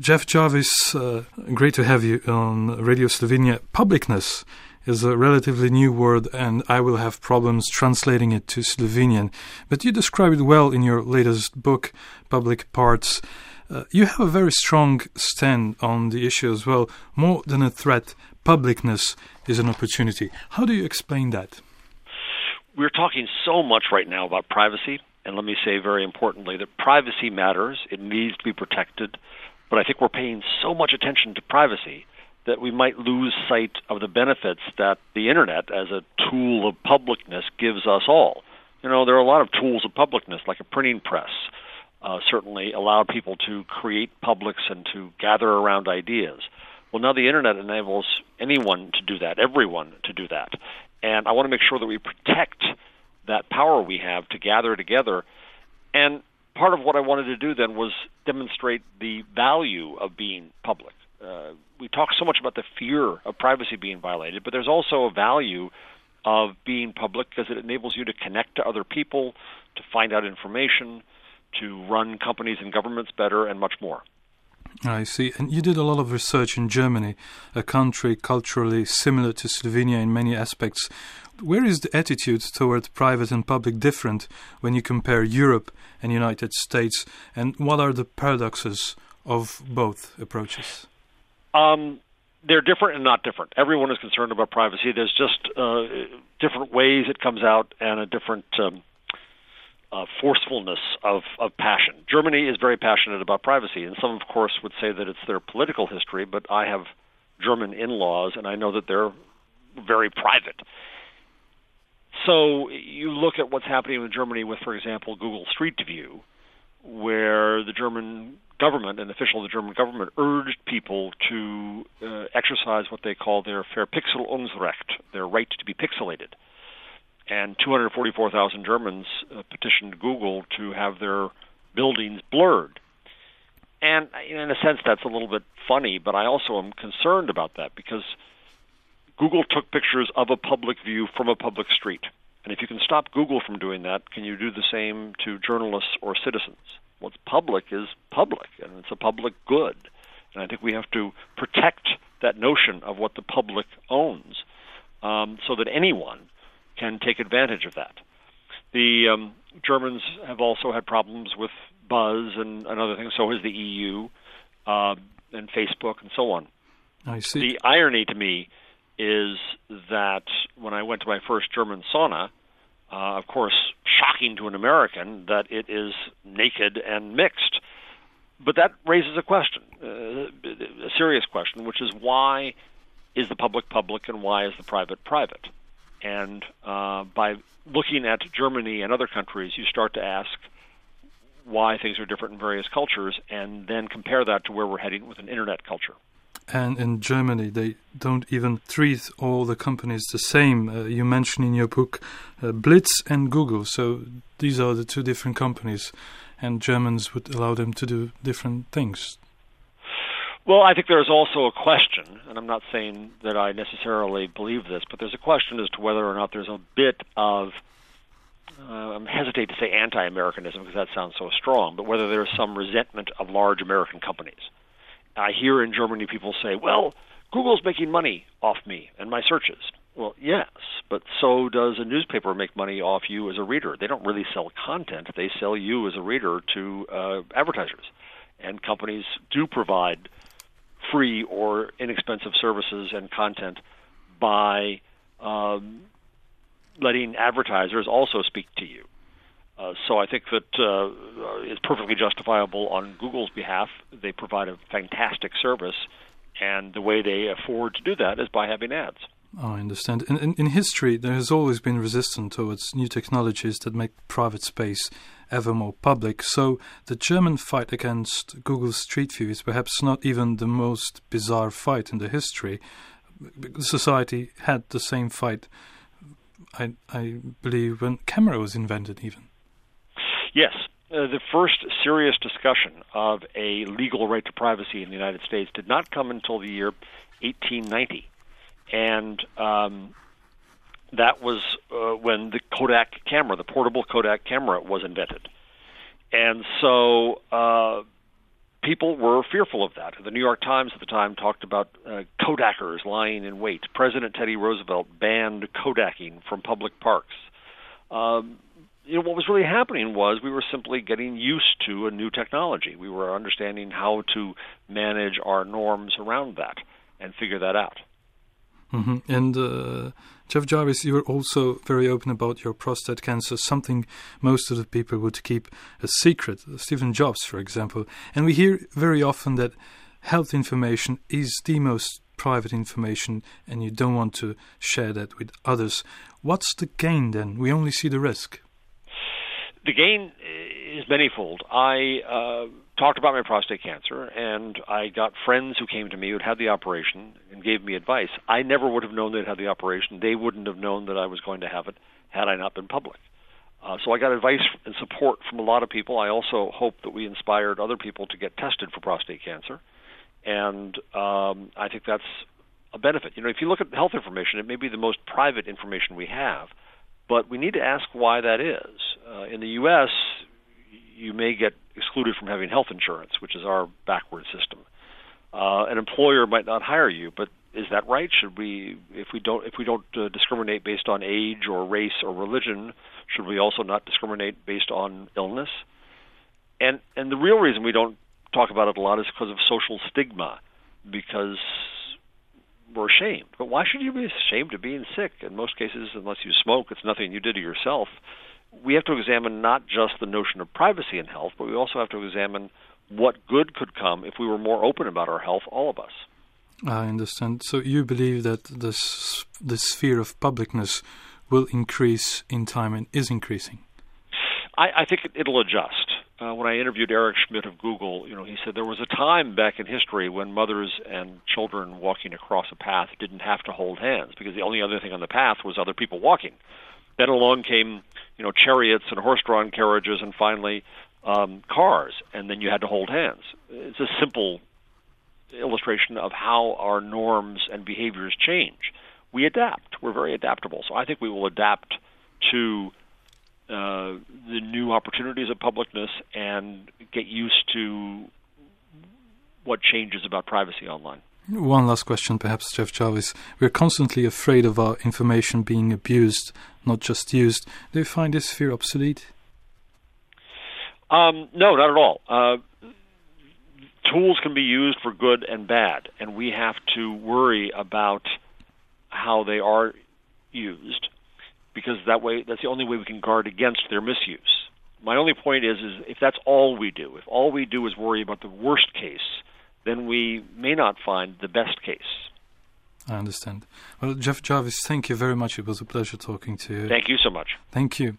Jeff Jarvis, uh, great to have you on Radio Slovenia. Publicness is a relatively new word, and I will have problems translating it to Slovenian. But you describe it well in your latest book, Public Parts. Uh, you have a very strong stand on the issue as well. More than a threat, publicness is an opportunity. How do you explain that? We're talking so much right now about privacy, and let me say very importantly that privacy matters. It needs to be protected. But I think we're paying so much attention to privacy that we might lose sight of the benefits that the internet as a tool of publicness gives us all. You know, there are a lot of tools of publicness, like a printing press, uh, certainly allowed people to create publics and to gather around ideas. Well, now the internet enables anyone to do that, everyone to do that. And I want to make sure that we protect that power we have to gather together. And part of what I wanted to do then was demonstrate the value of being public. Uh, we talk so much about the fear of privacy being violated, but there's also a value of being public because it enables you to connect to other people, to find out information, to run companies and governments better, and much more. I see. And you did a lot of research in Germany, a country culturally similar to Slovenia in many aspects. Where is the attitude toward private and public different when you compare Europe and United States? And what are the paradoxes of both approaches? Um, they're different and not different. Everyone is concerned about privacy. There's just uh, different ways it comes out and a different um, uh, forcefulness of, of passion. Germany is very passionate about privacy, and some, of course, would say that it's their political history, but I have German in laws, and I know that they're very private. So you look at what's happening in Germany with, for example, Google Street View, where the German government, an official of the German government, urged people to uh, exercise what they call their Verpixelungsrecht, their right to be pixelated and 244,000 Germans uh, petitioned Google to have their buildings blurred. And in a sense, that's a little bit funny, but I also am concerned about that because Google took pictures of a public view from a public street. And if you can stop Google from doing that, can you do the same to journalists or citizens? What's public is public, and it's a public good. And I think we have to protect that notion of what the public owns um, so that anyone can take advantage of that. The um, Germans have also had problems with Buzz and, and other things. So has the EU uh, and Facebook and so on. I see. The irony to me is that when I went to my first German sauna, uh, of course, shocking to an American that it is naked and mixed. But that raises a question, uh, a serious question, which is why is the public public and why is the private private? And uh, by looking at Germany and other countries, you start to ask why things are different in various cultures, and then compare that to where we're heading with an internet culture. And in Germany, they don't even treat all the companies the same. Uh, you mention in your book uh, Blitz and Google. So these are the two different companies, and Germans would allow them to do different things. Well, I think there's also a question, and I'm not saying that I necessarily believe this, but there's a question as to whether or not there's a bit of uh, I'm hesitate to say anti-Americanism because that sounds so strong, but whether there's some resentment of large American companies. I hear in Germany people say, "Well, Google's making money off me and my searches." Well, yes, but so does a newspaper make money off you as a reader. They don't really sell content; they sell you as a reader to uh, advertisers, and companies do provide free or inexpensive services and content by um, letting advertisers also speak to you. Uh, so I think that uh, it's perfectly justifiable on Google's behalf. They provide a fantastic service, and the way they afford to do that is by having ads. I understand. In, in, in history, there has always been resistance towards new technologies that make private space ever more public. So the German fight against Google Street View is perhaps not even the most bizarre fight in the history. Society had the same fight, I, I believe, when camera was invented, even. Yes. Uh, the first serious discussion of a legal right to privacy in the United States did not come until the year 1890. And um, that was uh, when the Kodak camera, the portable Kodak camera, was invented. And so uh, people were fearful of that. The New York Times at the time talked about uh, Kodakers lying in wait. President Teddy Roosevelt banned Kodaking from public parks. Um, you know what was really happening was we were simply getting used to a new technology. We were understanding how to manage our norms around that and figure that out. Mm-hmm. And uh, Jeff Jarvis, you were also very open about your prostate cancer, something most of the people would keep a secret. Stephen Jobs, for example. And we hear very often that health information is the most private information and you don't want to share that with others. What's the gain then? We only see the risk. The gain is manyfold. I uh, talked about my prostate cancer, and I got friends who came to me who'd had the operation and gave me advice. I never would have known they'd had the operation. They wouldn't have known that I was going to have it had I not been public. Uh, so I got advice and support from a lot of people. I also hope that we inspired other people to get tested for prostate cancer, and um, I think that's a benefit. You know, if you look at health information, it may be the most private information we have, but we need to ask why that is. Uh, in the U.S., you may get excluded from having health insurance, which is our backward system. Uh, an employer might not hire you, but is that right? Should we, if we don't, if we don't uh, discriminate based on age or race or religion, should we also not discriminate based on illness? And and the real reason we don't talk about it a lot is because of social stigma, because we're ashamed. But why should you be ashamed of being sick? In most cases, unless you smoke, it's nothing you did to yourself we have to examine not just the notion of privacy in health, but we also have to examine what good could come if we were more open about our health, all of us. I understand. So you believe that this the sphere of publicness will increase in time and is increasing. I, I think it'll adjust. Uh, when I interviewed Eric Schmidt of Google, you know, he said there was a time back in history when mothers and children walking across a path didn't have to hold hands because the only other thing on the path was other people walking. Then along came, you know, chariots and horse-drawn carriages, and finally um, cars, and then you had to hold hands. It's a simple illustration of how our norms and behaviors change. We adapt. We're very adaptable. So I think we will adapt to uh, the new opportunities of publicness and get used to what changes about privacy online. One last question, perhaps, Jeff Jarvis. We're constantly afraid of our information being abused, not just used. Do you find this fear obsolete? Um, no, not at all. Uh, tools can be used for good and bad, and we have to worry about how they are used because that way that's the only way we can guard against their misuse. My only point is is if that's all we do, if all we do is worry about the worst case, then we may not find the best case. I understand. Well, Jeff Jarvis, thank you very much. It was a pleasure talking to you. Thank you so much. Thank you.